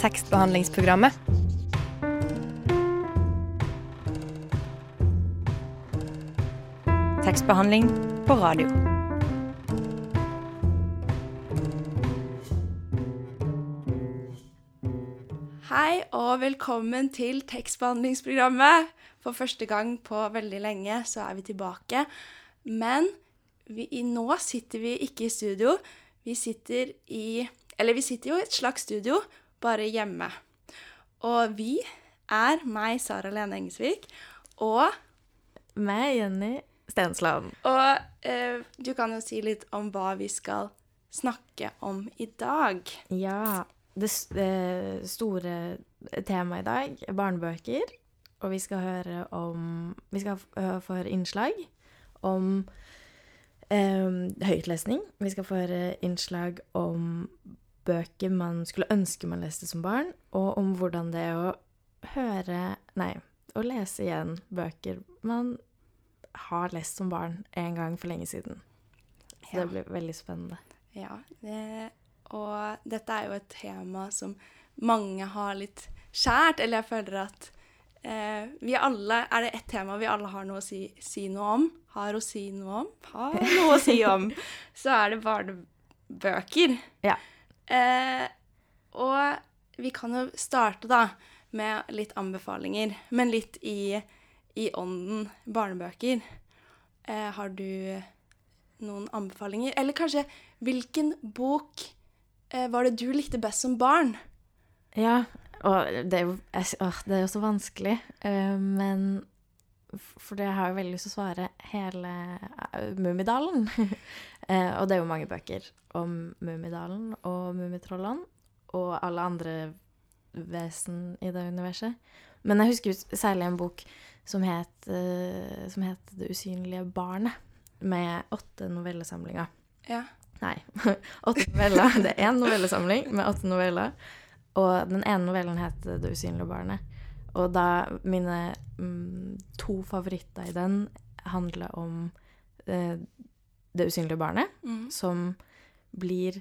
tekstbehandlingsprogrammet. Tekstbehandling på radio. Hei og velkommen til tekstbehandlingsprogrammet. For første gang på veldig lenge så er vi tilbake. Men vi, nå sitter vi ikke i studio. Vi sitter i Eller vi sitter jo i et slags studio, bare hjemme. Og vi er meg, Sara Lene Engesvik, og Meg, Jenny Stensland. Og eh, du kan jo si litt om hva vi skal snakke om i dag. Ja, det, det store temaet i dag er barnebøker. Og vi skal høre om Vi skal få høre innslag om eh, høytlesning. Vi skal få høre innslag om bøker man skulle ønske man leste som barn, og om hvordan det er å høre Nei, å lese igjen bøker man har lest som barn en gang for lenge siden. Så Ja. det blir veldig spennende. Ja, det, og dette er jo et tema som mange har litt kjært, eller jeg føler at eh, vi alle Er det ett tema vi alle har noe å si, si noe om? Har å si noe om? Har noe å si om? Så er det barnebøker. Ja. Eh, og vi kan jo starte da med litt anbefalinger, men litt i, i ånden barnebøker. Eh, har du noen anbefalinger? Eller kanskje hvilken bok eh, var det du likte best som barn? Ja, og det er jo, s- det er jo så vanskelig, uh, men For det har jo veldig lyst til å svare hele eh, Mummidalen. Eh, og det er jo mange bøker om Mummidalen og Mummitrollene og alle andre vesen i det universet. Men jeg husker særlig en bok som het, eh, som het 'Det usynlige barnet', med åtte novellesamlinger. Ja. Nei, åtte noveller. Det er én novellesamling med åtte noveller. Og den ene novellen heter 'Det usynlige barnet'. Og da mine mm, to favoritter i den handler om eh, det usynlige barnet, Mm. som blir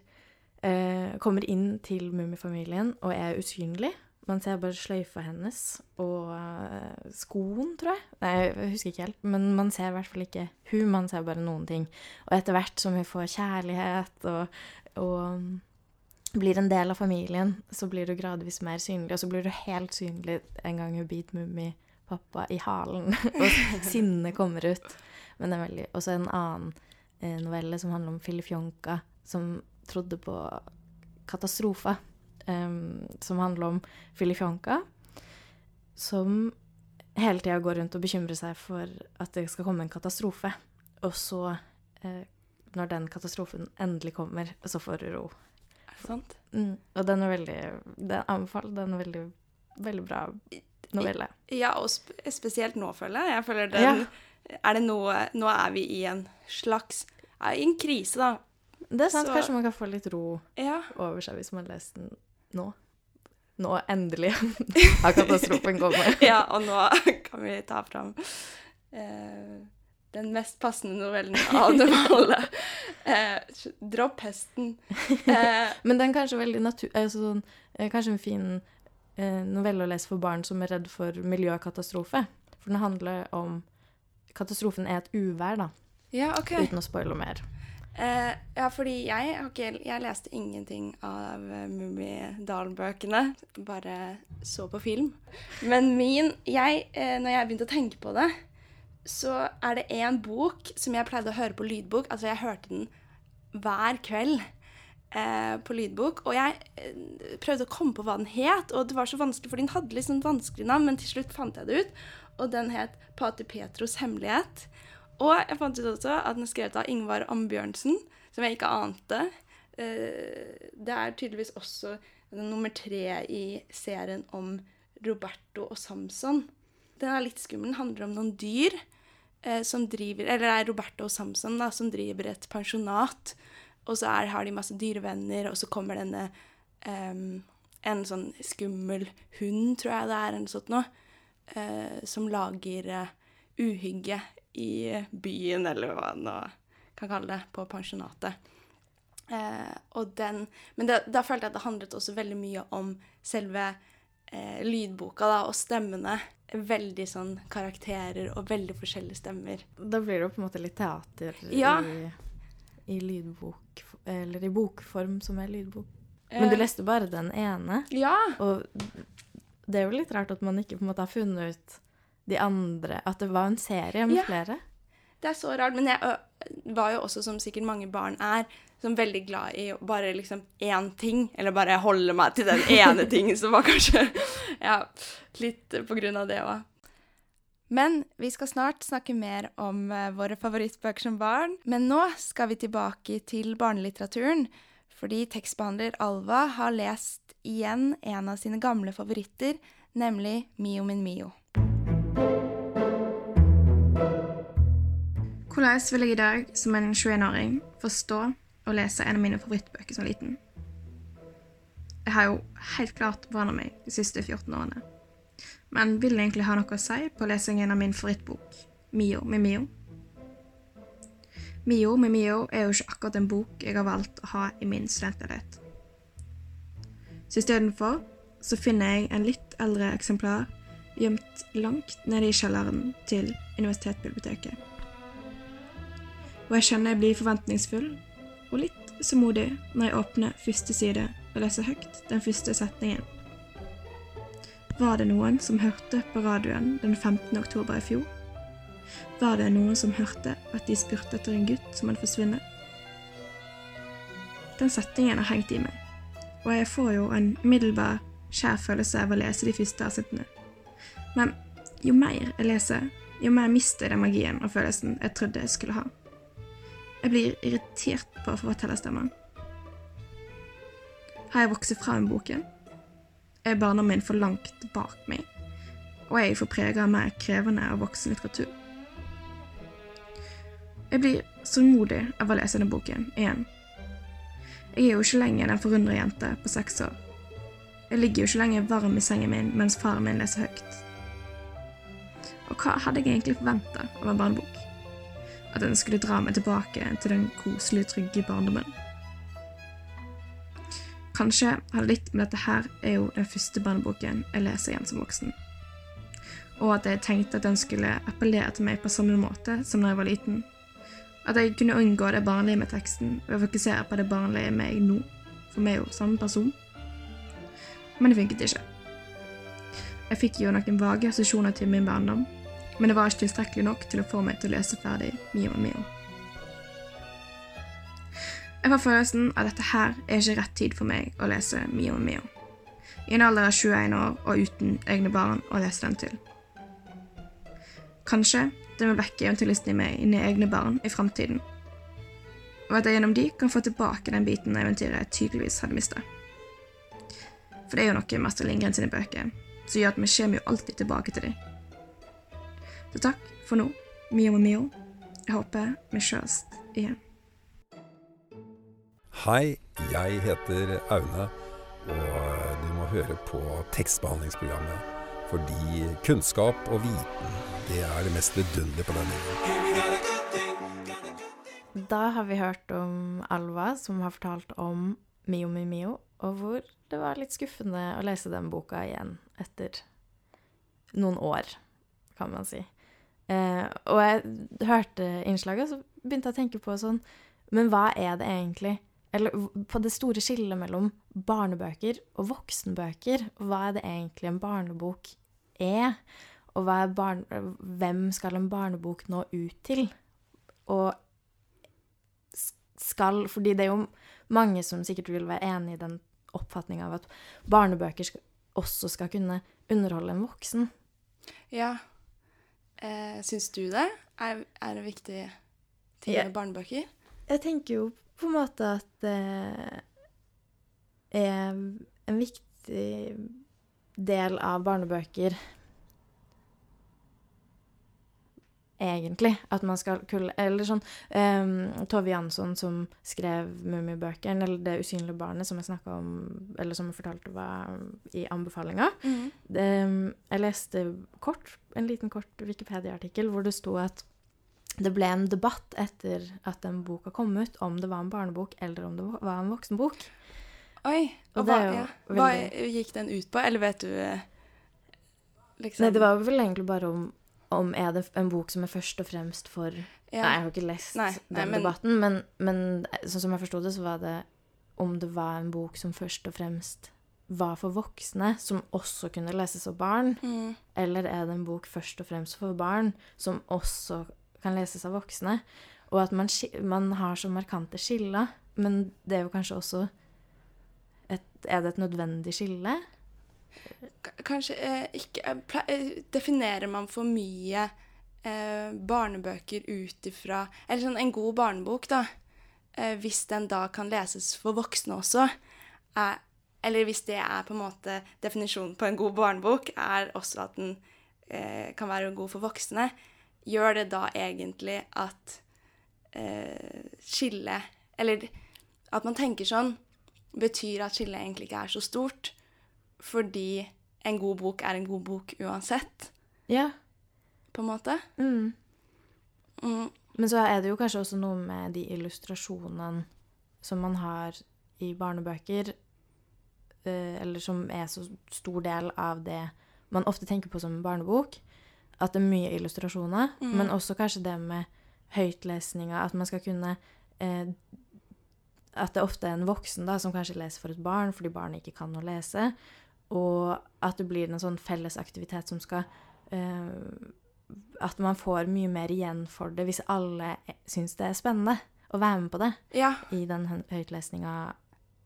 eh, Kommer inn til Mummifamilien og er usynlig. Man ser bare sløyfa hennes og eh, skoen, tror jeg. Nei, jeg husker ikke helt. Men man ser i hvert fall ikke hun, man ser bare noen ting. Og etter hvert som hun får kjærlighet og, og mm, blir en del av familien, så blir du gradvis mer synlig. Og så blir du helt synlig en gang hun biter Mummipappa i halen, og sinnet kommer ut. Men det er veldig Og så en annen eh, novelle som handler om Filifjonka, som trodde på katastrofa. Um, som handler om Filifjonka, som hele tida går rundt og bekymrer seg for at det skal komme en katastrofe. Og så, eh, når den katastrofen endelig kommer, så får du ro. Sant? Mm. Og den er veldig Den anbefaler. Den er veldig, veldig bra novelle. Ja, og sp spesielt nå, føler jeg. Jeg føler den Er det noe Nå er vi i en slags I en krise, da. Det er sant. Så- Kanskje man kan få litt ro Ja. over seg hvis man leser den nå. Nå endelig har katastrofen kommet. ja, og nå kan vi ta fram eh, den mest passende novellen av dem alle. Eh, dropp hesten. Eh, Men den er kanskje veldig natur... Altså sånn, eh, kanskje en fin eh, novelle å lese for barn som er redd for miljøkatastrofe. For den handler om Katastrofen er et uvær, da. ja, OK. Uten å spoile mer. Eh, ja, fordi jeg, har ikke, jeg leste ingenting av Mummidalen-bøkene. Bare så på film. Men min jeg, eh, Når jeg begynte å tenke på det, så er det én bok som jeg pleide å høre på lydbok. Altså, jeg hørte den hver kveld eh, på lydbok. Og jeg eh, prøvde å komme på hva den het, og det var så vanskelig, for den hadde litt sånn vanskelig navn, men til slutt fant jeg det ut. Og den het Pater Petros hemmelighet. Og jeg fant ut også at den er skrevet av Ingvar Ambjørnsen, som jeg ikke ante. Eh, Det er tydeligvis også nummer tre i serien om Roberto og Samson. Den er litt skummel. Den handler om noen dyr som driver Eller det er Roberto og Samson da, som driver et pensjonat. Og så er, har de masse dyrevenner, og så kommer denne em, En sånn skummel hund, tror jeg det er, eller sånt noe, eh, som lager eh, uhygge i byen, eller hva man nå kan kalle det, på pensjonatet. Eh, og den Men da, da følte jeg at det handlet også veldig mye om selve eh, lydboka da, og stemmene. Veldig sånn karakterer og veldig forskjellige stemmer. Da blir det jo på en måte litt teater Ja. i, i lydbok Eller i bokform som er lydbok. Men du Eh, leste bare den ene, Ja. og det er jo litt rart at man ikke på en måte har funnet ut de andre At det var en serie med Ja. flere. Det er så rart. Men jeg var jo også, som sikkert mange barn er, som veldig glad i bare liksom én ting. Eller bare holde meg til den ene tingen som var kanskje Ja, litt på grunn av det òg. Men vi skal snart snakke mer om eh, våre favorittbøker som barn. Men nå skal vi tilbake til barnelitteraturen. Fordi tekstbehandler Alva har lest igjen en av sine gamle favoritter, nemlig Mio min Mio. Hvordan vil jeg i dag, som en 21-åring, forstå og lese en av mine favorittbøker som liten? Jeg har jo helt klart forandret meg de siste 14 årene. Men vil det egentlig ha noe å si på lesingen av min favorittbok, Mio med Mio? Mio med Mio er jo ikke akkurat en bok jeg har valgt å ha i min studentleilighet. Så istedenfor så finner jeg en litt eldre eksemplar gjemt langt nede i kjelleren til universitetsbiblioteket. Og jeg kjenner jeg blir forventningsfull og litt småmodig når jeg åpner første side og leser høyt den første setningen. Var det noen som hørte på radioen den 15. oktober i fjor? Var det noen som hørte at de spurte etter en gutt som hadde forsvunnet? Den setningen har hengt i meg, og jeg får jo en umiddelbar skjær følelse av å lese de første avsnittene. Men jo mer jeg leser, jo mer mister jeg den magien og følelsen jeg trodde jeg skulle ha. Jeg blir irritert på fortellerstemmen. Har jeg vokst fra med boken? Er barndommen min for langt bak meg? Og er jeg for prega av mer krevende og voksen litteratur? Jeg blir sørgmodig av å lese denne boken igjen. Jeg er jo ikke lenger den forundra jente på seks år. Jeg ligger jo ikke lenger varm i sengen min mens faren min leser høyt. Og hva hadde jeg egentlig forventa av en barnebok? At den skulle dra meg tilbake til den koselige, trygge barndommen. Kanskje har det litt med dette her er jo den første barneboken jeg leser igjen som voksen. Og at jeg tenkte at den skulle appellere til meg på samme måte som da jeg var liten. At jeg kunne unngå det barnlige med teksten ved å fokusere på det barnlige med meg nå, for vi er jo samme person. Men det funket ikke. Jeg fikk jo noen vage assosiasjoner til min barndom, men det var ikke tilstrekkelig nok til å få meg til å lese ferdig Mio og Mio. Jeg får følelsen at dette her er ikke rett tid for meg å lese Mio og Mio. I en alder av 21 år og uten egne barn å lese den til. Kanskje det vil vekke eventyrlysten i meg inn i egne barn i framtiden, og at jeg gjennom de kan få tilbake den biten av eventyret jeg tydeligvis hadde mista. For det er jo noe Astrid Lindgren sine bøker som gjør at vi kommer jo alltid tilbake til dem. Så takk for nå, Mio med Mio. Jeg håper vi ses igjen. Hei, jeg heter Aune, og du må høre på tekstbehandlingsprogrammet. Fordi kunnskap og viten, det er det mest vidunderlige på denne jorden. Da har vi hørt om Alva, som har fortalt om Mio mi Mio, og hvor det var litt skuffende å lese den boka igjen etter noen år, kan man si. Eh, og jeg hørte innslaget, så begynte jeg å tenke på sånn Men hva er det egentlig Eller på det store skillet mellom barnebøker og voksenbøker. Hva er det egentlig en barnebok er? Og er barn, hvem skal en barnebok nå ut til? Og skal Fordi det er jo mange som sikkert vil være enig i den oppfatninga av at barnebøker også skal kunne underholde en voksen. Ja. Eh, syns du det er, er en viktig ting med barnebøker? Jeg tenker jo på en måte at det er en viktig del av barnebøker egentlig. At man skal kulle Eller sånn um, Tove Jansson som skrev Mummibøkene, eller Det usynlige barnet, som jeg snakka om Eller som jeg fortalte var i anbefalinga. Mhm. Um, jeg leste kort, en liten kort Wikipedia-artikkel hvor det sto at det ble en debatt etter at den boka kom ut, om det var en barnebok eller om det var en voksenbok. Oi. Og Og det hva, ja. hva gikk den ut på? Eller vet du eh, liksom Nei, det var vel egentlig bare om, om er det en bok som er først og fremst for ja. Nei, jeg har ikke lest Nei, nei, den men- debatten, men, men sånn som jeg forsto det, så var det om det var en bok som først og fremst var for voksne, som også kunne leses av barn, Mm. eller er det en bok først og fremst for barn, som også kan leses av voksne? Og at man, man har så markante skiller, men det er jo kanskje også et, Er det et nødvendig skille? Kanskje eh, ikke eh, eh, Definerer man for mye barnebøker ut ifra Eller sånn en god barnebok, da. Hvis den da kan leses for voksne også, er, eller hvis det er på en måte definisjonen på en god barnebok, er også at den kan være god for voksne, gjør det da egentlig at skillet Eller at man tenker sånn, betyr at skillet egentlig ikke er så stort, fordi en god bok er en god bok uansett, Ja. på en måte. Mm. Mm, Men så er det jo kanskje også noe med de illustrasjonene som man har i barnebøker, eh, eller som er så stor del av det man ofte tenker på som en barnebok, at det er mye illustrasjoner, Mm. men også kanskje det med høytlesninga, at man skal kunne eh, At det ofte er en voksen da, som kanskje leser for et barn fordi barnet ikke kan å lese, og at det blir en sånn felles aktivitet som skal uh, at man får mye mer igjen for det hvis alle syns det er spennende å være med på det ja, i den hø- høytlesninga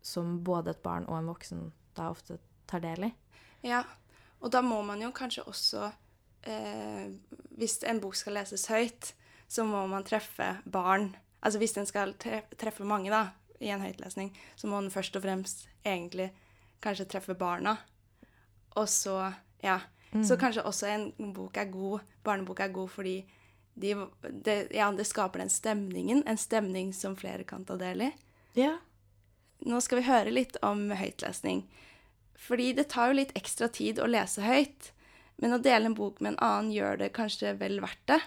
som både et barn og en voksen da ofte tar del i. ja. Og da må man jo kanskje også eh, Hvis en bok skal leses høyt, så må man treffe barn. Altså hvis den skal treffe mange, da, i en høytlesning, så må den først og fremst egentlig kanskje treffer barna. Og så Ja. Så kanskje også en bok er god, barnebok er god fordi de, det, ja, det skaper den stemningen. En stemning som flere kan ta del i. Ja. Nå skal vi høre litt om høytlesning. Fordi det tar jo litt ekstra tid å lese høyt, men å dele en bok med en annen gjør det kanskje vel verdt det.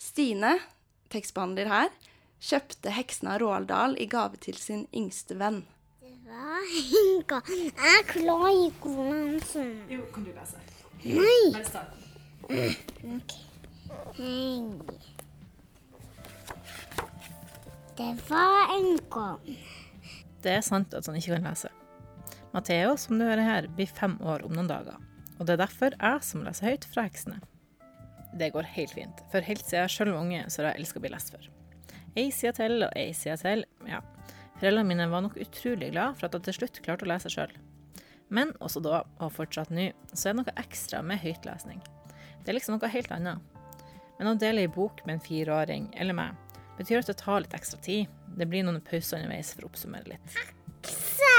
Stine, tekstbehandler her, kjøpte 'Heksene av Råaldal' i gave til sin yngste venn. Hva? Hinka. Jeg klarer ikke å lese. Jo, kan du lese? Nei. Bare start. Hei. Det var en gang. Det er sant at han ikke kan lese. Matheo, som du hører her, blir fem år om noen dager. Og det er derfor jeg som leser høyt fra heksene. Det går helt fint, for helt siden jeg selv var unge, så har jeg elska å bli lest for. Ei side til og ei side til, ja. Foreldrene mine var nok utrolig glad for at jeg til slutt klarte å lese sjøl. Men også da, og fortsatt nå, så er det noe ekstra med høytlesning. Det er liksom noe helt annet. Men å dele ei bok med en fireåring, eller meg, betyr at det tar litt ekstra tid. Det blir noen pauser underveis for å oppsummere litt. Se!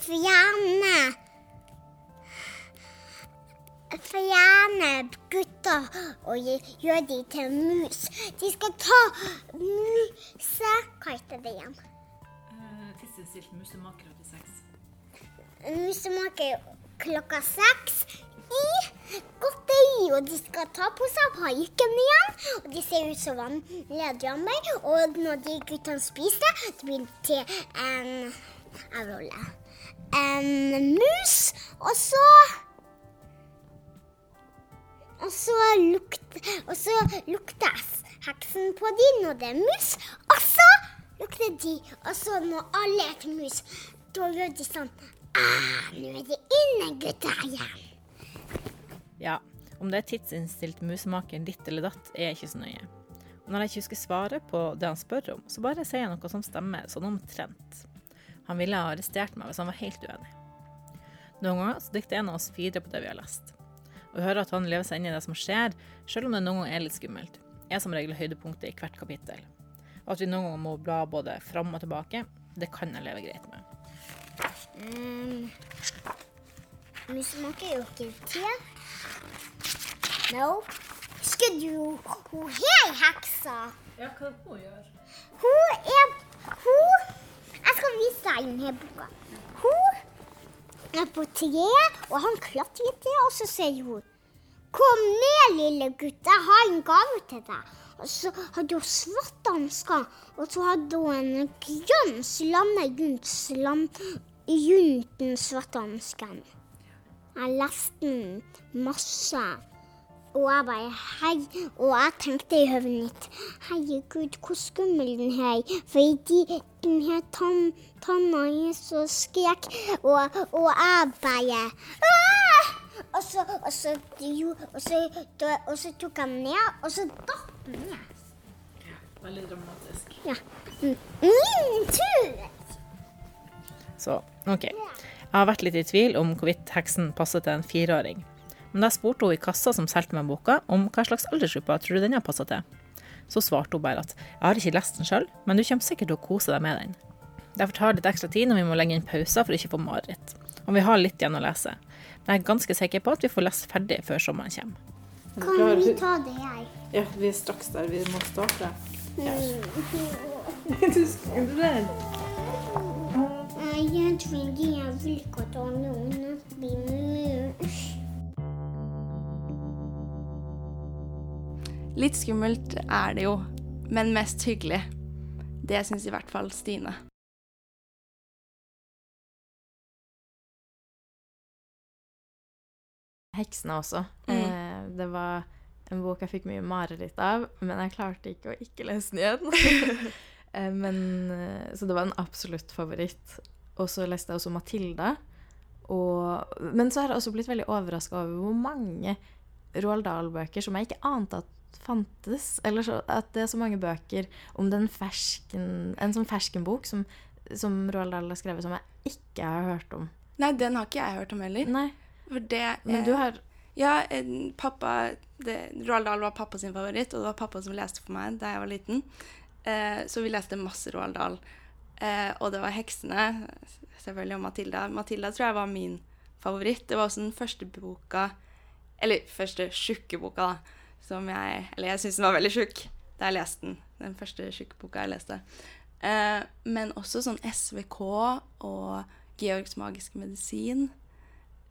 Fjerne Fjerne gutter og gjøre gjør de til mus. De skal ta muse... Hva heter det igjen? Tidsinnstilt musemaker 86. Musemaker klokka seks i godteri. Og de skal ta på seg parykken igjen. Og de ser ut som vanlige drømmer. Og når de guttene spiser, det blir til en Jeg roller. En mus. Og så og så lukter, og lukter heksen på de når det er mus. Og så lukter de. Og så når alle er til mus, da gjør de sånn ah, Nå er det inne, gutter igjen. Ja, om det er tidsinnstilt musemaker ditt eller datt, er ikke så nøye. Og når jeg ikke husker svaret på det han spør om, så bare sier jeg noe som stemmer, sånn omtrent. Han ville ha arrestert meg hvis han var helt uenig. Noen ganger så dikter en av oss videre på det vi har lest. Og hører at han lever seg inn i det som skjer, selv om det noen ganger er litt skummelt, er som regel høydepunktet i hvert kapittel. Og at vi noen ganger må bla både fram og tilbake, det kan jeg leve greit med. Um, Vi smaker jo ikke til. No. Husker du hun her heksa? Ja, hva hun gjør? Hun er Hun Jeg skal vise deg denne boka. Hun er på treet, og han klatret til, og så sier hun Kom ned, lille gutt, jeg har en gave til deg. Og så hadde hun svart hansker, og så hadde hun en grønn slange rundt, slam, rundt den svarte hansken. Jeg leste den masse. Og jeg bare hei, og jeg tenkte i hodet mitt herregud, hvor skummel den her er. Fordi den her tann, tanna er så skrek, og, og jeg bare Aah! og så, og, så, jo, og, så, da, og så tok jeg den ned, og så datt den ned. Ja, Veldig dramatisk. Ja. Min tur! Så OK. Jeg har vært litt i tvil om hvorvidt heksen passer til en fireåring. Men da jeg spurte hun i kassa som solgte meg boka, om hva slags aldersgruppe tror du den har passa til, så svarte hun bare at jeg har ikke lest den sjøl, men du kommer sikkert til å kose deg med den. Derfor tar det litt ekstra tid når vi må legge inn pauser for å ikke få mareritt. Og vi har litt igjen å lese. Men jeg er ganske sikker på at vi får lest ferdig før sommeren kommer. Kan vi ta det her? Ja, vi er straks der vi må starte. Jeg tror ikke jeg vil ikke ta noen oppi munnen. Litt skummelt er det jo, men mest hyggelig. Det syns i hvert fall Stine. Heksene også. Mm. Eh, det var en bok jeg fikk mye mareritt av, men jeg klarte ikke å ikke lese den igjen. eh, men, eh, så det var en absolutt favoritt. Og så leste jeg også Matilda. Og, men så har jeg også blitt veldig overraska over hvor mange Roald Dahl-bøker som jeg ikke ante at fantes. Eller så, at det er så mange bøker om den fersken, en sånn ferskenbok som, som Roald Dahl har skrevet, som jeg ikke har hørt om. Nei, den har ikke jeg hørt om heller. Nei, det men du har Ja, eh, pappa det, Roald Dahl var pappa sin favoritt, og det var pappa som leste for meg da jeg var liten. Eh, så vi leste masse Roald Dahl. Eh, og det var 'Heksene', selvfølgelig, og 'Matilda'. 'Matilda' tror jeg var min favoritt. Det var også den første boka Eller første tjukke boka, da. Som jeg Eller jeg syns den var veldig tjukk da jeg leste den. Den første tjukke boka jeg leste. Eh, men også sånn SVK og Georgs magiske medisin.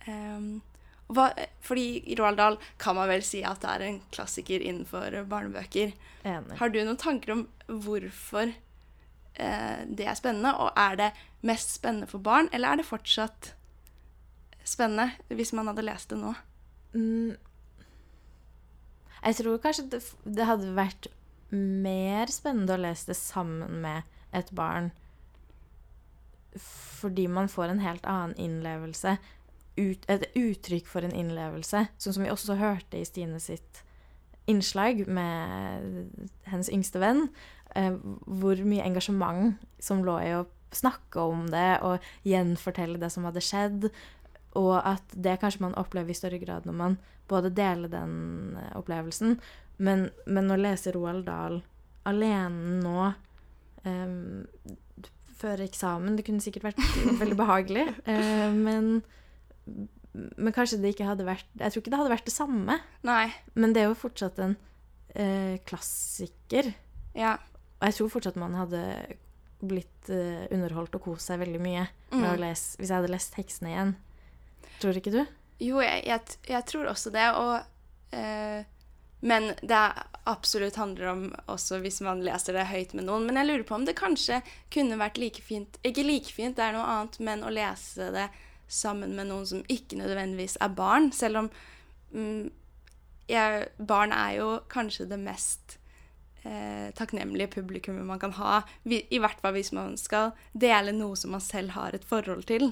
Eh, hva, fordi Roald Dahl kan man vel si at det er en klassiker innenfor barnebøker. enig. Har du noen tanker om hvorfor eh, det er spennende? Og er det mest spennende for barn, eller er det fortsatt spennende hvis man hadde lest det nå? Mm. Jeg tror kanskje det, det hadde vært mer spennende å lese det sammen med et barn. Fordi man får en helt annen innlevelse. Ut, et uttrykk for en innlevelse. Sånn som vi også hørte i Stine sitt innslag med hennes yngste venn. Eh, hvor mye engasjement som lå i å snakke om det og gjenfortelle det som hadde skjedd. Og at det kanskje man opplever i større grad når man både deler den eh, opplevelsen, men, men å lese Roald Dahl alene nå um, før eksamen Det kunne sikkert vært veldig behagelig, uh, men, men kanskje det ikke hadde vært Jeg tror ikke det hadde vært det samme, Nei. men det er jo fortsatt en uh, klassiker. Ja. Og jeg tror fortsatt man hadde blitt uh, underholdt og kost seg veldig mye Mm. lese, hvis jeg hadde lest tekstene igjen. Tror ikke du? Jo, jeg, jeg, jeg tror også det. Og, eh, men det absolutt handler om også hvis man leser det høyt med noen. Men jeg lurer på om det kanskje kunne vært like fint Ikke like fint, det er noe annet, men å lese det sammen med noen som ikke nødvendigvis er barn. Selv om mm, jeg, barn er jo kanskje det mest eh, takknemlige publikummet man kan ha. Vi, I hvert fall hvis man skal dele noe som man selv har et forhold til.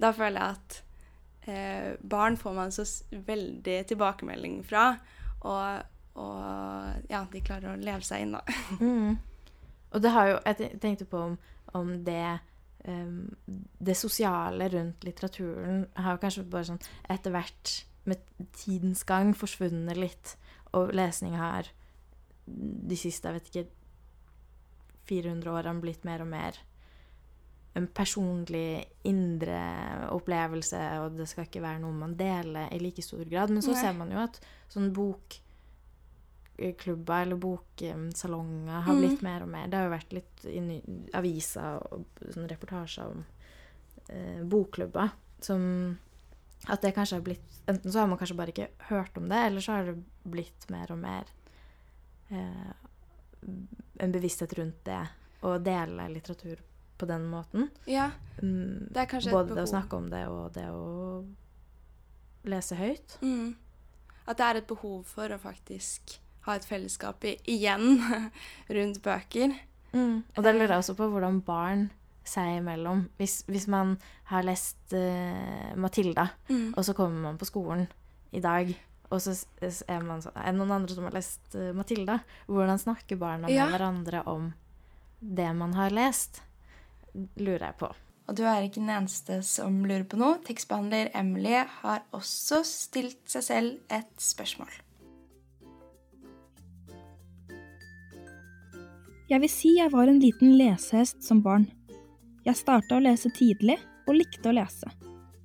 Da føler jeg at eh, barn får man så veldig tilbakemelding fra. Og, og ja, de klarer å leve seg inn, da. Mm. Og det har jo Jeg tenkte på om, om det um, Det sosiale rundt litteraturen har jo kanskje bare sånn etter hvert med tidens gang forsvunnet litt. Og lesning har de siste, jeg vet ikke 400 årene blitt mer og mer en personlig indre opplevelse, og det skal ikke være noe man deler i like stor grad. Men så Nei. ser man jo at sånn bokklubber eller boksalonger har Mm. blitt mer og mer. Det har jo vært litt i aviser og sånne reportasjer om eh, bokklubber som At det kanskje har blitt Enten så har man kanskje bare ikke hørt om det, eller så har det blitt mer og mer eh, en bevissthet rundt det å dele litteratur på den måten. Ja, Mm, det Både det å snakke om det og det å lese høyt. Mm. At det er et behov for å faktisk ha et fellesskap i, igjen rundt bøker. Og det lurer jeg også på hvordan barn seg imellom. Hvis, hvis man har lest uh, Matilda, Mm. og så kommer man på skolen i dag, og så er man sånn Er det noen andre som har lest uh, Matilda? Hvordan snakker barna Ja. med hverandre om det man har lest? Lurer jeg på. Og du er ikke den eneste som lurer på noe. Tekstbehandler Emily har også stilt seg selv et spørsmål. Jeg vil si jeg var en liten lesehest som barn. Jeg starta å lese tidlig, og likte å lese.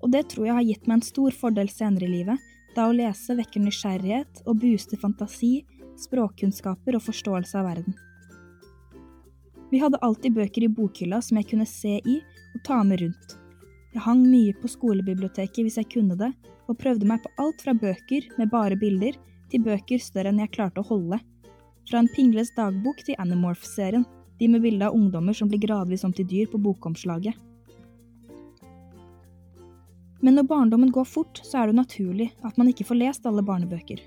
Og det tror jeg har gitt meg en stor fordel senere i livet, da å lese vekker nysgjerrighet og booster fantasi, språkkunnskaper og forståelse av verden. Vi hadde alltid bøker i bokhylla som jeg kunne se i og ta med rundt. Jeg hang mye på skolebiblioteket hvis jeg kunne det, og prøvde meg på alt fra bøker med bare bilder til bøker større enn jeg klarte å holde. Fra en Pingles dagbok til Animorph-serien, de med bilde av ungdommer som blir gradvis om til dyr på bokomslaget. Men når barndommen går fort, så er det naturlig at man ikke får lest alle barnebøker.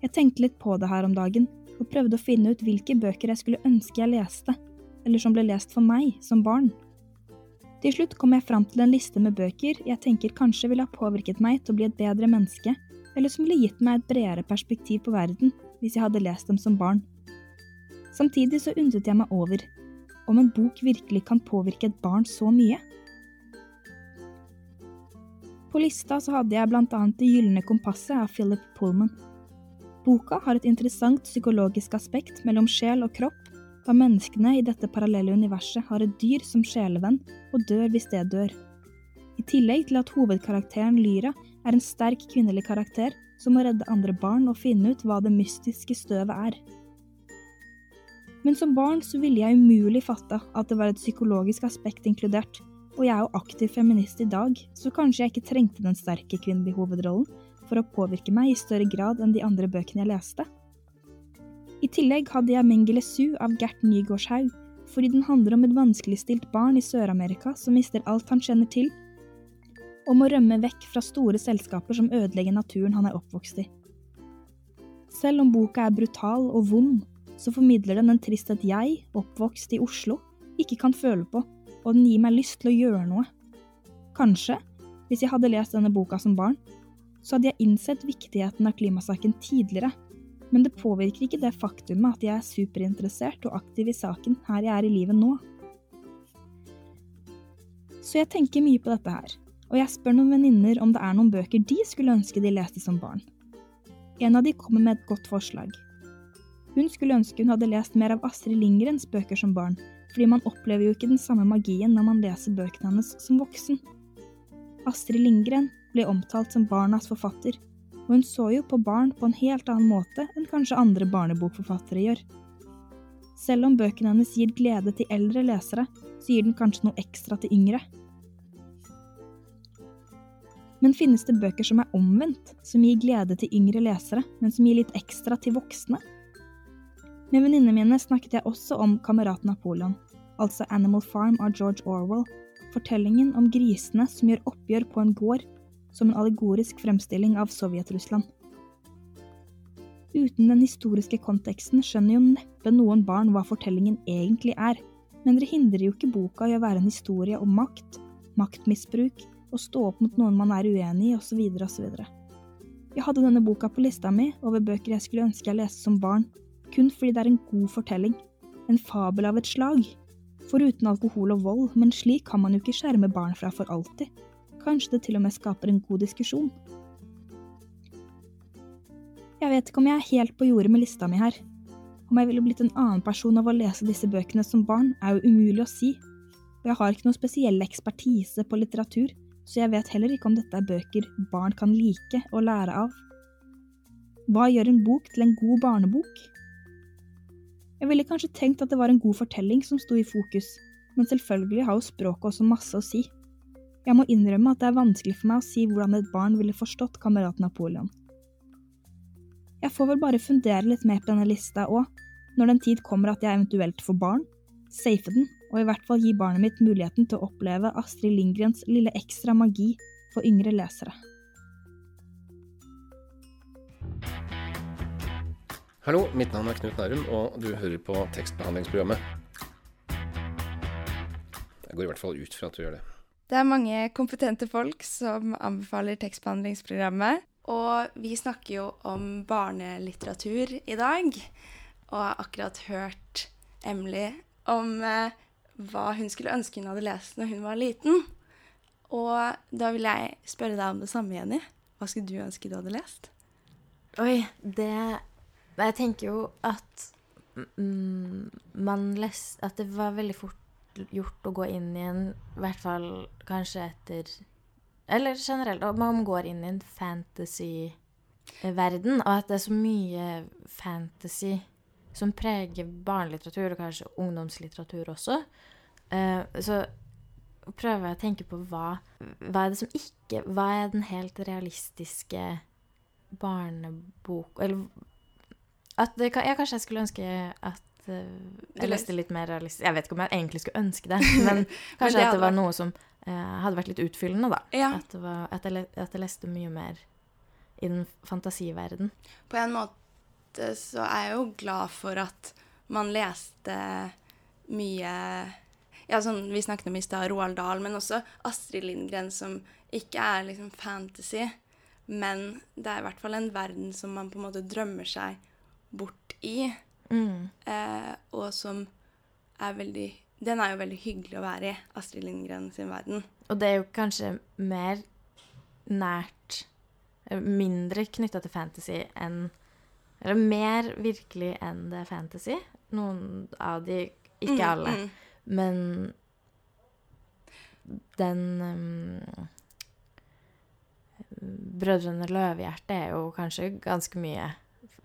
Jeg tenkte litt på det her om dagen, og prøvde å finne ut hvilke bøker jeg skulle ønske jeg leste, eller som ble lest for meg som barn. Til slutt kom jeg fram til en liste med bøker jeg tenker kanskje ville ha påvirket meg til å bli et bedre menneske, eller som ville gitt meg et bredere perspektiv på verden hvis jeg hadde lest dem som barn. Samtidig så undret jeg meg over om en bok virkelig kan påvirke et barn så mye. På lista så hadde jeg annet Det gylne kompasset av Philip Pullman. Boka har et interessant psykologisk aspekt mellom sjel og kropp, da menneskene i dette parallelle universet har et dyr som sjelevenn og dør hvis det dør. I tillegg til at hovedkarakteren Lyra er en sterk kvinnelig karakter som må redde andre barn og finne ut hva det mystiske støvet er. Men som barn så ville jeg umulig fatta at det var et psykologisk aspekt inkludert, og jeg er jo aktiv feminist i dag, så kanskje jeg ikke trengte den sterke kvinnelige hovedrollen for å påvirke meg i større grad enn de andre bøkene jeg leste. I tillegg hadde jeg Mengele Su av Gert Nygårdshaug, fordi den handler om et vanskeligstilt barn i Sør-Amerika som mister alt han kjenner til, og må rømme vekk fra store selskaper som ødelegger naturen han er oppvokst i. Selv om boka er brutal og vond, så formidler den en tristhet jeg, oppvokst i Oslo, ikke kan føle på, og den gir meg lyst til å gjøre noe. Kanskje, hvis jeg hadde lest denne boka som barn, så hadde jeg innsett viktigheten av klimasaken tidligere, men det påvirker ikke det faktumet at jeg er superinteressert og aktiv i saken her jeg er i livet nå. Så jeg tenker mye på dette her, og jeg spør noen venninner om det er noen bøker de skulle ønske de leste som barn. En av de kommer med et godt forslag. Hun skulle ønske hun hadde lest mer av Astrid Lindgrens bøker som barn, fordi man opplever jo ikke den samme magien når man leser bøkene hennes som voksen. Astrid Lindgren ble omtalt som barnas forfatter, og hun så jo på barn på en helt annen måte enn kanskje andre barnebokforfattere gjør. Selv om bøkene hennes gir glede til eldre lesere, så gir den kanskje noe ekstra til yngre. Men finnes det bøker som er omvendt, som gir glede til yngre lesere, men som gir litt ekstra til voksne? Med venninnene mine snakket jeg også om Kamerat Napoleon, altså Animal Farm av George Orwell, fortellingen om grisene som gjør oppgjør på en gård, som en allegorisk fremstilling av Sovjet-Russland. Uten den historiske konteksten skjønner jo neppe noen barn hva fortellingen egentlig er, men det hindrer jo ikke boka i å være en historie om makt, maktmisbruk, å stå opp mot noen man er uenig i, osv., osv. Jeg hadde denne boka på lista mi over bøker jeg skulle ønske jeg leste som barn, kun fordi det er en god fortelling, en fabel av et slag. Foruten alkohol og vold, men slik kan man jo ikke skjerme barn fra for alltid. Kanskje det til og med skaper en god diskusjon. Jeg vet ikke om jeg er helt på jordet med lista mi her. Om jeg ville blitt en annen person av å lese disse bøkene som barn, er jo umulig å si. Og jeg har ikke noe spesiell ekspertise på litteratur, så jeg vet heller ikke om dette er bøker barn kan like og lære av. Hva gjør en bok til en god barnebok? Jeg ville kanskje tenkt at det var en god fortelling som sto i fokus, men selvfølgelig har jo språket også masse å si. Jeg må innrømme at det er vanskelig for meg å si hvordan et barn ville forstått kamerat Napoleon. Jeg får vel bare fundere litt mer på denne lista òg, når den tid kommer at jeg eventuelt får barn, safe den, og i hvert fall gi barnet mitt muligheten til å oppleve Astrid Lindgrens lille ekstra magi for yngre lesere. Hallo, mitt navn er Knut Nærum, og du hører på tekstbehandlingsprogrammet. Jeg går i hvert fall ut fra at du gjør det. Det er mange kompetente folk som anbefaler tekstbehandlingsprogrammet. Og vi snakker jo om barnelitteratur i dag. Og har akkurat hørt Emily om eh, hva hun skulle ønske hun hadde lest når hun var liten. Og da vil jeg spørre deg om det samme, Jenny. Hva skulle du ønske du hadde lest? Oi, det Jeg tenker jo at mm, man leste At det var veldig fort gjort å gå inn i en I hvert fall kanskje etter Eller generelt, at man går inn i en fantasy-verden, og at det er så mye fantasy som preger barnelitteratur, og kanskje ungdomslitteratur også. Uh, så prøver jeg å tenke på hva, hva er det som ikke Hva er den helt realistiske barnebok Eller at det, ja, kanskje jeg skulle ønske at jeg leste litt mer realistisk Jeg vet ikke om jeg egentlig skulle ønske det, men Men kanskje det at det var noe som eh, hadde vært litt utfyllende, da. Ja. At, det var, at, jeg, at jeg leste mye mer i den fantasiverden. På en måte så er jeg jo glad for at man leste mye Ja, sånn vi snakket om i stad, Roald Dahl, men også Astrid Lindgren, som ikke er liksom fantasy, men det er i hvert fall en verden som man på en måte drømmer seg bort i, Mm. eh, og som er veldig Den er jo veldig hyggelig å være i, Astrid Lindgren sin verden. Og det er jo kanskje mer nært eh, Mindre knytta til fantasy enn Eller mer virkelig enn det er fantasy. Noen av de, ikke Mm, alle. mm. Men den um, Brødrene Løvehjerte er jo kanskje ganske mye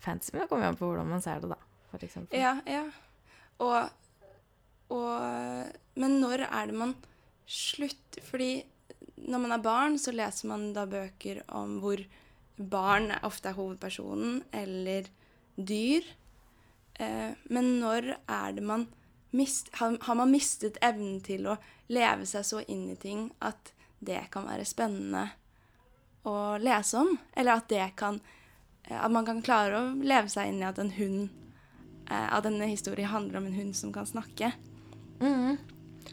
fantasy, men det kommer jo an på hvordan man ser det, da. For eksempel. Ja, ja. Og, og Men når er det man slutter Fordi når man er barn, så leser man da bøker om hvor barn ofte er hovedpersonen, eller dyr. Eh, men når er det man mist, har, har man mistet evnen til å leve seg så inn i ting at det kan være spennende å lese om? Eller at det kan eh, At man kan klare å leve seg inn i at en hund eh, At denne historien handler om en hund som kan snakke. Mm.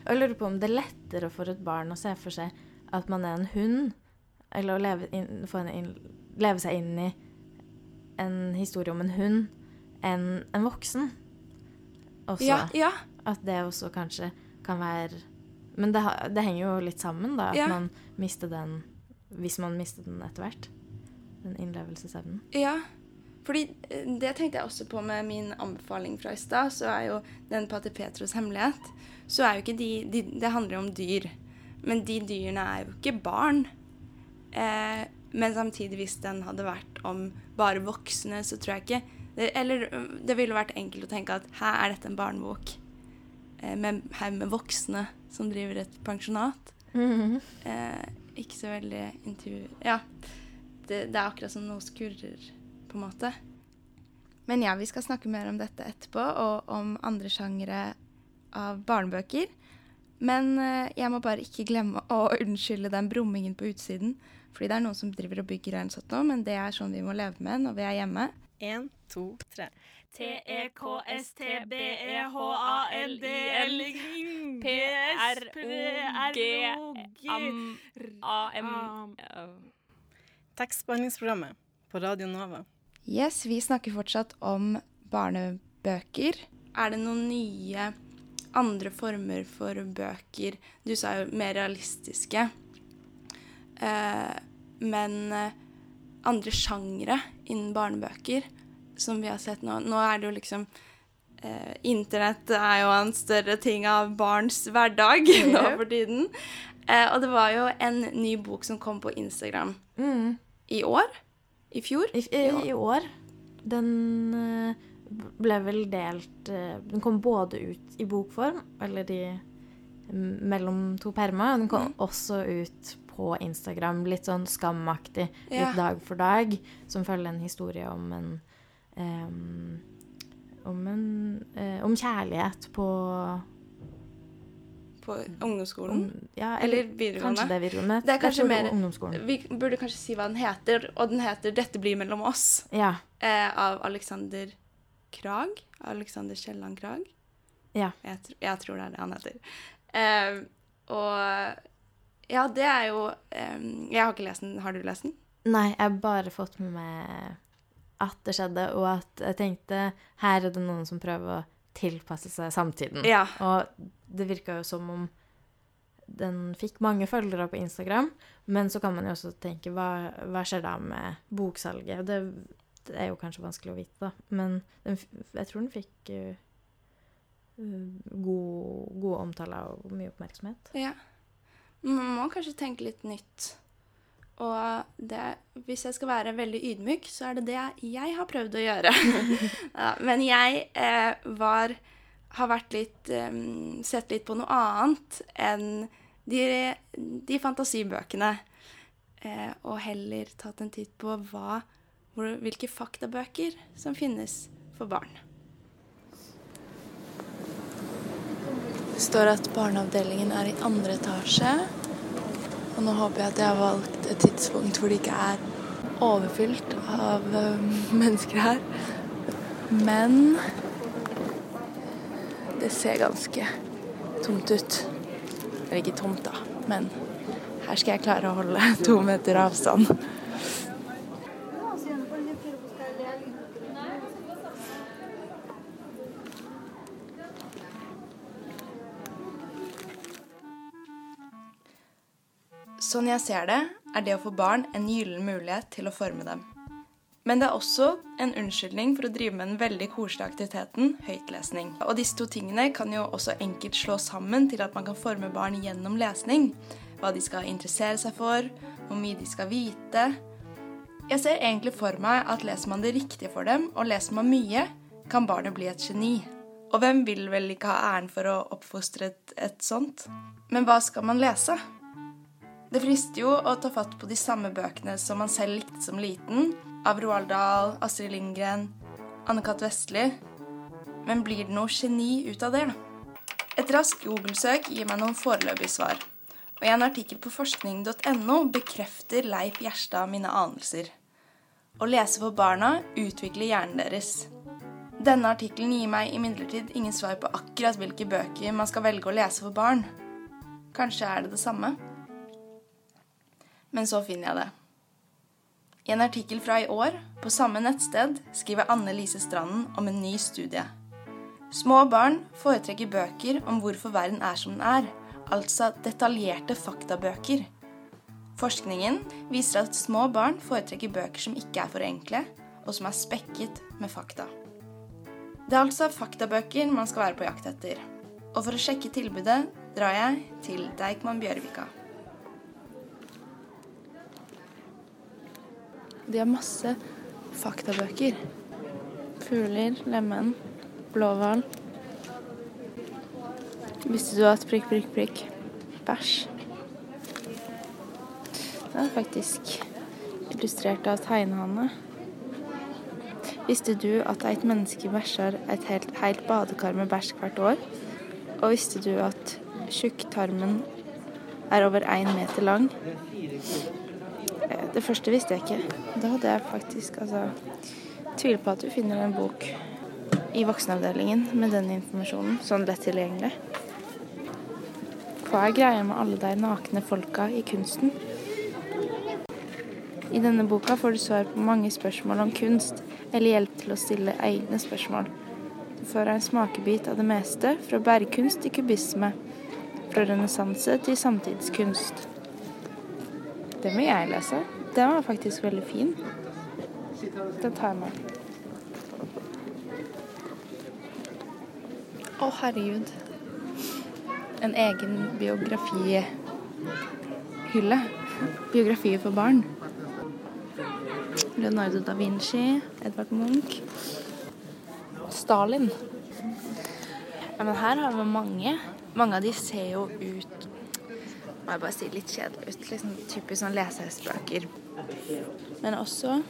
Jeg lurer på om det er lettere for et barn å se for seg at man er en hund, eller å leve, inn, få en inn, leve seg inn i en historie om en hund, enn en voksen. Også. Ja, ja. At det også kanskje kan være Men det, det henger jo litt sammen, da. At Ja. man mister den Hvis man mister den etter hvert. Den innlevelsesevnen. Ja, fordi eh, det tenkte jeg også på med min anbefaling fra i stad, så er jo den Pater Petros hemmelighet, så er jo ikke de, de Det handler jo om dyr. Men de dyrene er jo ikke barn. Eh, men samtidig, hvis den hadde vært om bare voksne, så tror jeg ikke det, Eller det ville vært enkelt å tenke at her er dette en barnebok eh, med haug med voksne som driver et pensjonat. Eh, ikke så veldig intervju... Ja. Det, det er akkurat som noe skurrer, på en måte. Men ja, vi skal snakke mer om dette etterpå, og om andre sjangere av barnebøker. Men eh, jeg må bare ikke glemme å unnskylde den brummingen på utsiden. Fordi det er noen som driver og bygger her, sånn nå, men det er sånn vi må leve med når vi er hjemme. En, to, tre. P-R-O-G-A-M-A-M Tekstbehandlingsprogrammet på Radio Nova. Yes, vi snakker fortsatt om barnebøker. Er det noen nye andre former for bøker? Du sa jo mer realistiske. Eh, men eh, andre sjangre innen barnebøker som vi har sett nå Nå er det jo liksom eh, Internett er jo en større ting av barns hverdag nå for tiden. Eh, og det var jo en ny bok som kom på Instagram Mm. i år. I fjor. I, i, I år. Den eh, ble vel delt eh, Den kom både ut i bokform, eller i mellom to permer. og Den kom også ut på Instagram, litt sånn skamaktig, litt Ja. dag for dag, som følger en historie om en um, om en eh, om kjærlighet på På ungdomsskolen. Um, ja, Eller videregående. Kanskje det er videregående. Det er kanskje mer ungdomsskolen. Vi burde kanskje si hva den heter, og den heter 'Dette blir mellom oss'. Ja. Eh, av Alexander Krag. Alexander Kielland Krag. Ja. Jeg, tr jeg tror det er det han heter. Eh, og ja, det er jo eh, Jeg har ikke lest den. Har du lest den? Nei, jeg har bare fått med meg at det skjedde, og at jeg tenkte her er det noen som prøver å tilpasse seg samtiden. Ja. Og det virka jo som om den fikk mange følgere på Instagram, men så kan man jo også tenke hva, hva skjer da med boksalget? Det, det er jo kanskje vanskelig å vite, da, men den, jeg tror den fikk uh, god, gode omtaler og mye oppmerksomhet. Ja. Man må kanskje tenke litt nytt. Og det, hvis jeg skal være veldig ydmyk, så er det det jeg har prøvd å gjøre. ja, men jeg eh, var Har vært litt eh, Sett litt på noe annet enn de, de fantasibøkene. Eh, og heller tatt en titt på hva, hvor, hvilke faktabøker som finnes for barn. Det står at barneavdelingen er i andre etasje. Og nå håper jeg at jeg har valgt et tidspunkt hvor det ikke er overfylt av mennesker her. Men det ser ganske tomt ut. Eller ikke tomt, da, men her skal jeg klare å holde to meter avstand. Sånn jeg ser det, er det å få barn en gyllen mulighet til å forme dem. Men det er også en unnskyldning for å drive med den veldig koselige aktiviteten høytlesning. Og disse to tingene kan jo også enkelt slå sammen til at man kan forme barn gjennom lesning. Hva de skal interessere seg for, hvor mye de skal vite. Jeg ser egentlig for meg at leser man det riktige for dem, og leser man mye, kan barnet bli et geni. Og hvem vil vel ikke ha æren for å oppfostre et, et sånt? Men hva skal man lese? Det frister jo å ta fatt på de samme bøkene som man selv likte som liten, av Roald Dahl, Astrid Lindgren, Anne-Cath. Vestli. Men blir det noe geni ut av det? Et raskt Google-søk gir meg noen foreløpige svar. Og i en artikkel på forskning.no bekrefter Leif Gjerstad mine anelser. Å lese for barna utvikler hjernen deres. Denne artikkelen gir meg imidlertid ingen svar på akkurat hvilke bøker man skal velge å lese for barn. Kanskje er det det samme? Men så finner jeg det. I en artikkel fra i år, på samme nettsted, skriver Anne Lise Stranden om en ny studie. Små barn foretrekker bøker om hvorfor verden er som den er, altså detaljerte faktabøker. Forskningen viser at små barn foretrekker bøker som ikke er for enkle, og som er spekket med fakta. Det er altså faktabøker man skal være på jakt etter. Og for å sjekke tilbudet drar jeg til Deichman Bjørvika. De har masse faktabøker. Fugler, lemen, blåhval. Visste du at prikk, prikk, prikk bæsj? Det er faktisk illustrert av tegnehane. Visste du at et menneske bæsjer et helt, helt badekar med bæsj hvert år? Og visste du at tjukktarmen er over én meter lang? Eh, Det første visste jeg ikke. Da hadde jeg faktisk altså tvil på at du finner en bok i voksenavdelingen med den informasjonen sånn lett tilgjengelig. Hva er greia med alle de nakne folka i kunsten? I denne boka får du svar på mange spørsmål om kunst, eller hjelp til å stille egne spørsmål. Du får en smakebit av det meste, fra bergkunst til kubisme, fra renessanse til samtidskunst. Det vil jeg lese. Den var faktisk veldig fin. Den tar jeg med. Å, herregud. En egen biografihylle. Biografier for barn. Leonardo da Vinci, Edvard Munch. Stalin. Ja, men her har vi mange Mange av de ser jo ut må jeg bare si litt kjedelig ut. Liksom typisk sånn lesehøstbøker. Men også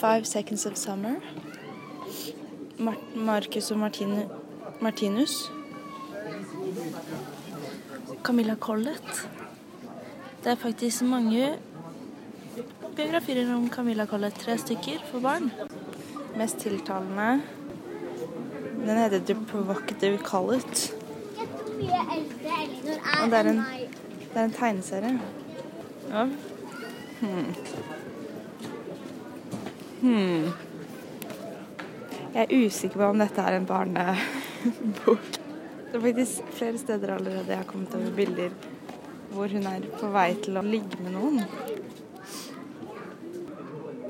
Five Seconds of Summer. Mar Marcus og Martine Martinus. Camilla Collett. Det er faktisk mange biografier om Camilla Collett. Tre stykker for barn. Mest tiltalende Den heter The Provocative Collett. Og det er en, det er en tegneserie. Ja. Hmm. Hmm. Jeg er usikker på om dette er en barnebok. Det er faktisk flere steder allerede jeg har kommet over bilder hvor hun er på vei til å ligge med noen.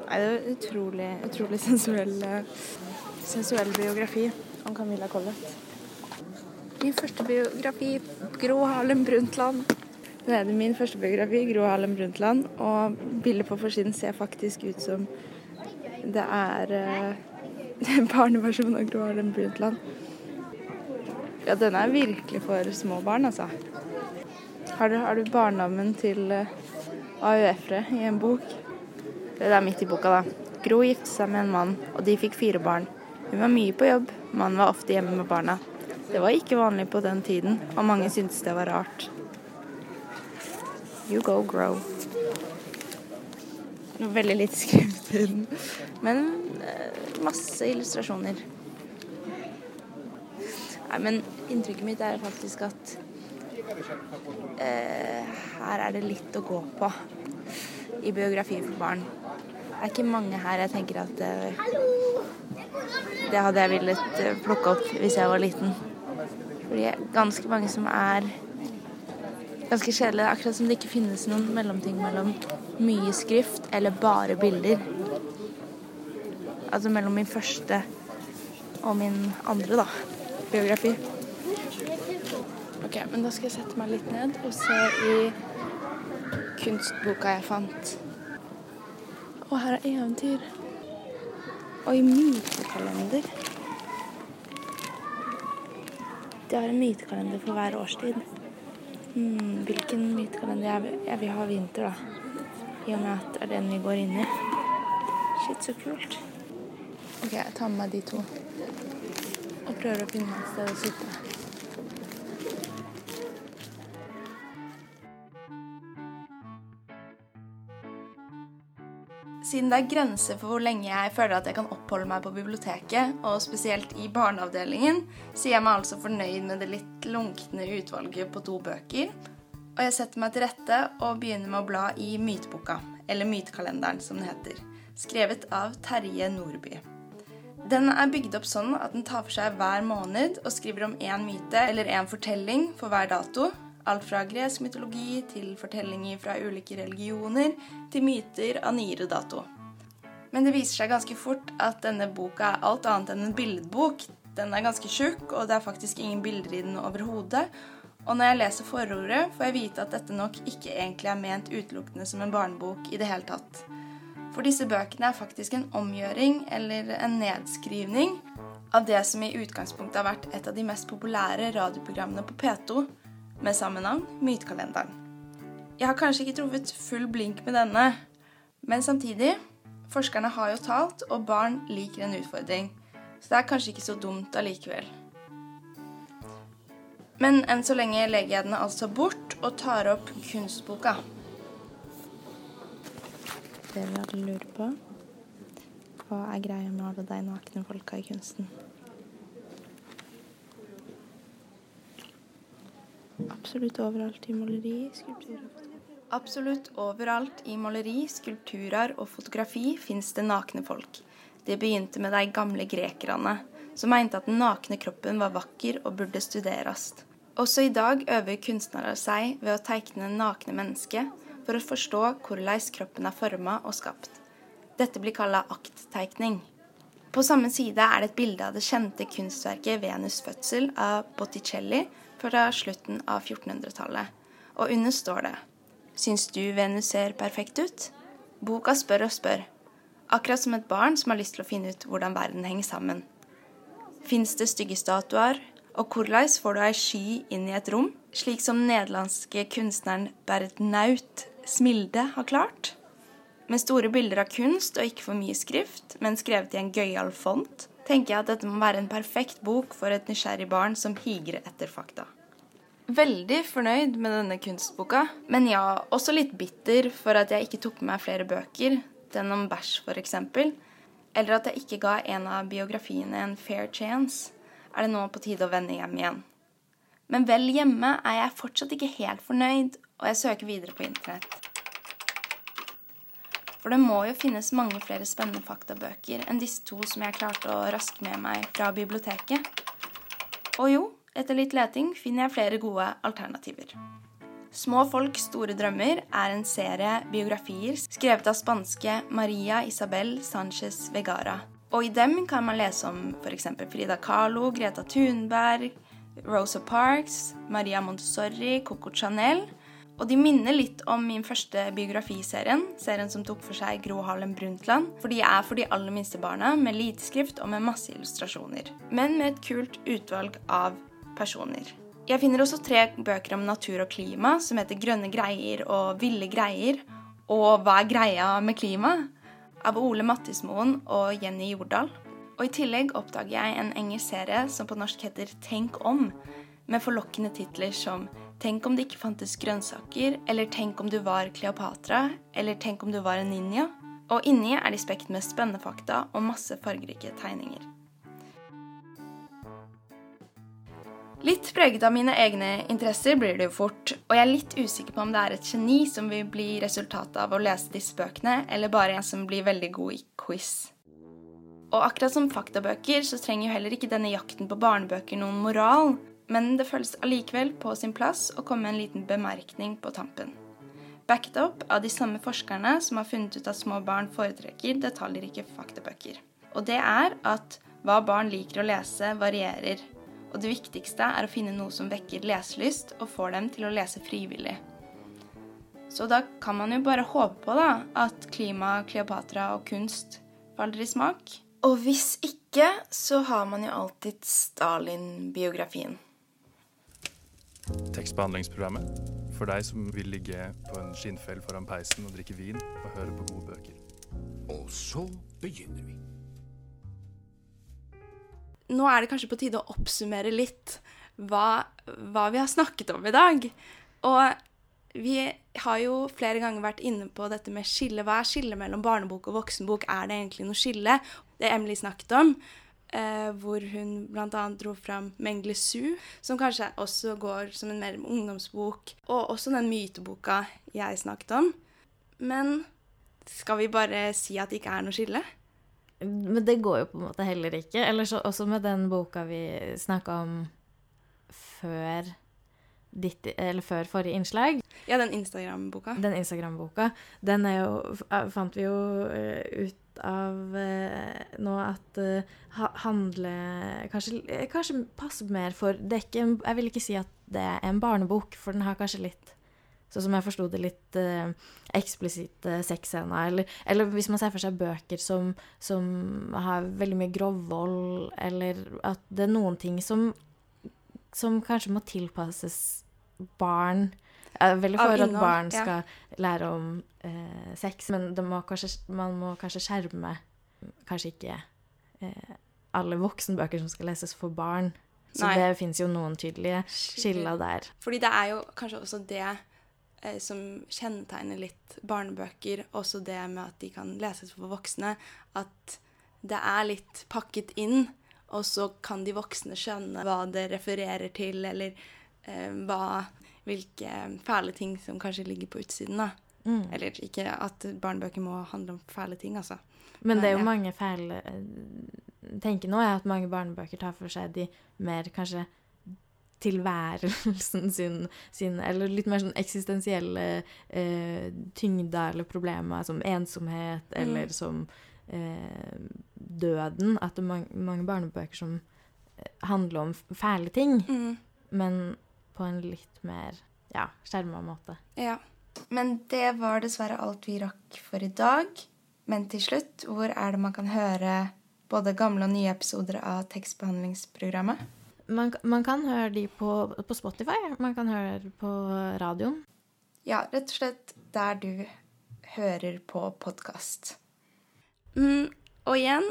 Nei, det er utrolig, utrolig sensuell, sensuell biografi om Camilla Collett. Min første biografi, Gro Harlem Brundtland. Det er min første biografi, Gro Harlem Brundtland. Og bildet på forsiden ser faktisk ut som det er uh, barneversjon av Gro Harlem Brundtland. Ja, den er virkelig for små barn, altså. Har du, har du barndommen til uh, AUF-ere i en bok? Det er midt i boka, da. Gro giftet seg med en mann, og de fikk fire barn. Hun var mye på jobb, mannen var ofte hjemme med barna. Det var ikke vanlig på den tiden, og mange syntes det var rart. You go grow. Noe veldig lite skrevet i den, men eh, masse illustrasjoner. Nei, men inntrykket mitt er faktisk at eh, her er det litt å gå på i biografi for barn. Det er ikke mange her jeg tenker at eh, det hadde jeg villet eh, plukke opp hvis jeg var liten. Fordi ganske mange som er ganske kjedelig. Akkurat som det ikke finnes noen mellomting mellom mye skrift eller bare bilder. Altså mellom min første og min andre, da, biografi. Ok, men da skal jeg sette meg litt ned og se i kunstboka jeg fant. Og her er eventyr. Oi, mytekalender. De har en mytekalender for hver årstid. Hmm, hvilken mytekalender? Jeg vil, jeg vil ha vinter, da. I og med at det er den vi går inn i. Shit, så kult. OK, jeg tar med meg de to. Og prøver å finne et sted å sitte. Siden det er grenser for hvor lenge jeg føler at jeg kan oppholde meg på biblioteket, og spesielt i barneavdelingen, sier jeg meg altså fornøyd med det litt lunkne utvalget på to bøker. Og jeg setter meg til rette og begynner med å bla i Myteboka, eller Mytekalenderen som den heter, skrevet av Terje Nordby. Den er bygd opp sånn at den tar for seg hver måned og skriver om én myte eller én fortelling for hver dato, Alt fra gresk mytologi til fortellinger fra ulike religioner til myter av nyere dato. Men det viser seg ganske fort at denne boka er alt annet enn en billedbok. Den er ganske tjukk, og det er faktisk ingen bilder i den overhodet. Og når jeg leser forordet, får jeg vite at dette nok ikke egentlig er ment utelukkende som en barnebok i det hele tatt. For disse bøkene er faktisk en omgjøring, eller en nedskrivning, av det som i utgangspunktet har vært et av de mest populære radioprogrammene på P2, med samme navn, Mytekalenderen. Jeg har kanskje ikke truffet full blink med denne, men samtidig Forskerne har jo talt, og barn liker en utfordring. Så det er kanskje ikke så dumt allikevel. Men enn så lenge legger jeg den altså bort og tar opp kunstboka. Det vi hadde lurt på. Hva er greia med alle de nakne folka i kunsten? Absolutt overalt i maleri, skulpturer Absolutt overalt i maleri, skulpturer og fotografi fins det nakne folk. Det begynte med de gamle grekerne, som mente at den nakne kroppen var vakker og burde studeres. Også i dag øver kunstnere seg ved å tegne nakne mennesker for å forstå hvordan kroppen er forma og skapt. Dette blir kalla akttegning. På samme side er det et bilde av det kjente kunstverket 'Venus' fødsel' av Botticelli fra slutten av 1400-tallet. Og under står det Syns du Venus ser perfekt ut? Boka spør og spør, akkurat som et barn som har lyst til å finne ut hvordan verden henger sammen. Fins det stygge statuer, Og hvordan får du ei sky inn i et rom, slik som nederlandske kunstneren Bert Naut Smilde har klart? Med store bilder av kunst og ikke for mye skrift, men skrevet i en gøyal font, tenker jeg at dette må være en perfekt bok for et nysgjerrig barn som higer etter fakta. Veldig fornøyd med denne kunstboka, men ja, også litt bitter for at jeg ikke tok med meg flere bøker, den om bæsj f.eks., eller at jeg ikke ga en av biografiene en fair chance, er det nå på tide å vende hjem igjen. Men vel hjemme er jeg fortsatt ikke helt fornøyd, og jeg søker videre på internett. For det må jo finnes mange flere spennende faktabøker enn disse to som jeg klarte å raske med meg fra biblioteket. Og jo, etter litt leting finner jeg flere gode alternativer. Små folk, store drømmer er en serie biografier skrevet av spanske Maria Isabel Sánchez Vegara. Og i dem kan man lese om f.eks. Frida Kahlo, Greta Thunberg, Rosa Parks, Maria Montessori, Coco Chanel og de minner litt om min første biografiserien, serien som tok for seg Gro Harlem Brundtland, for de er for de aller minste barna, med lite skrift og med masse illustrasjoner. Men med et kult utvalg av personer. Jeg finner også tre bøker om natur og klima, som heter Grønne greier og Ville greier, og Hva er greia med klima? av Ole Mattismoen og Jenny Jordal. Og i tillegg oppdager jeg en engelsk serie som på norsk heter Tenk om, med forlokkende titler som Tenk om det ikke fantes grønnsaker, eller Tenk om du var Kleopatra, eller Tenk om du var en ninja. Og inni er de spekt med spennende fakta og masse fargerike tegninger. Litt preget av mine egne interesser blir det jo fort, og jeg er litt usikker på om det er et geni som vil bli resultatet av å lese disse bøkene, eller bare en som blir veldig god i quiz. Og akkurat som faktabøker så trenger jo heller ikke denne jakten på barnebøker noen moral, men det føles allikevel på sin plass å komme med en liten bemerkning på tampen. Backet opp av de samme forskerne som har funnet ut at små barn foretrekker detaljrike faktabøker. Og det er at hva barn liker å lese, varierer og det viktigste er å finne noe som vekker leselyst og får dem til å lese frivillig. Så da kan man jo bare håpe på da, at klima, Kleopatra og kunst faller i smak. Og hvis ikke, så har man jo alltid Stalin-biografien. Tekstbehandlingsprogrammet for deg som vil ligge på en skinnfell foran peisen og drikke vin og høre på gode bøker. Og så begynner vi nå er det kanskje på tide å oppsummere litt hva, hva, vi har snakket om i dag. Og vi har jo flere ganger vært inne på dette med skille. Hva er skillet mellom barnebok og voksenbok? Er det egentlig noe skille? Det Emily snakket om, eh, hvor hun bl.a. dro fram Mengle Su, som kanskje også går som en mer ungdomsbok, og også den myteboka jeg snakket om. Men skal vi bare si at det ikke er noe skille? Men det går jo på en måte heller ikke. Eller så, også med den boka vi snakka om før ditt, eller før forrige innslag. Ja, den Instagram-boka. Den Instagram-boka. Den jo Fant vi jo uh, ut av uh, nå at uh, handle kanskje, kanskje passer mer for Det er ikke Jeg vil ikke si at det er en barnebok, for den har kanskje litt Sånn som jeg forsto det, litt uh, eksplisitte sexscener. Eller, eller, hvis man ser for seg bøker som, som har veldig mye grovvold, eller at det er noen ting som, som kanskje må tilpasses barn. Jeg er veldig for at barn skal ja. lære om eh, sex, men må kanskje, man må kanskje skjerme kanskje ikke eh, alle voksenbøker som skal leses for barn. Så Nei. det fins jo noen tydelige skiller der. Fordi det er jo kanskje også det eh, som kjennetegner litt barnebøker, også det med at de kan leses for voksne, at det er litt pakket inn, og så kan de voksne skjønne hva det refererer til, eller eh, hva, hvilke fæle ting som kanskje ligger på utsiden. da. Mm. Eller ikke at barnebøker må handle om fæle ting, altså. Men det er jo mange fæle Tenker nå er at mange barnebøker tar for seg de mer kanskje tilværelsen sin, sin, eller litt mer sånn eksistensielle eh, tyngder eller problemer, som ensomhet mm. eller som eh, døden. At det er mange, mange barnebøker som eh, handler om fæle ting, mm. men på en litt mer ja, skjerma måte. Ja. Men det var dessverre alt vi rakk for i dag. Men til slutt, hvor er det man kan høre både gamle og nye episoder av tekstbehandlingsprogrammet? Man, man kan høre de på, på Spotify. Man kan høre på radioen. Ja, rett og slett der du hører på podkast. Mm, og igjen,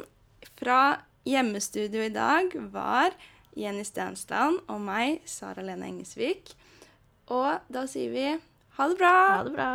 fra hjemmestudio i dag var Jenny Stensland og meg, Sara Lene Engesvik. Og da sier vi ha det bra! Ha det bra!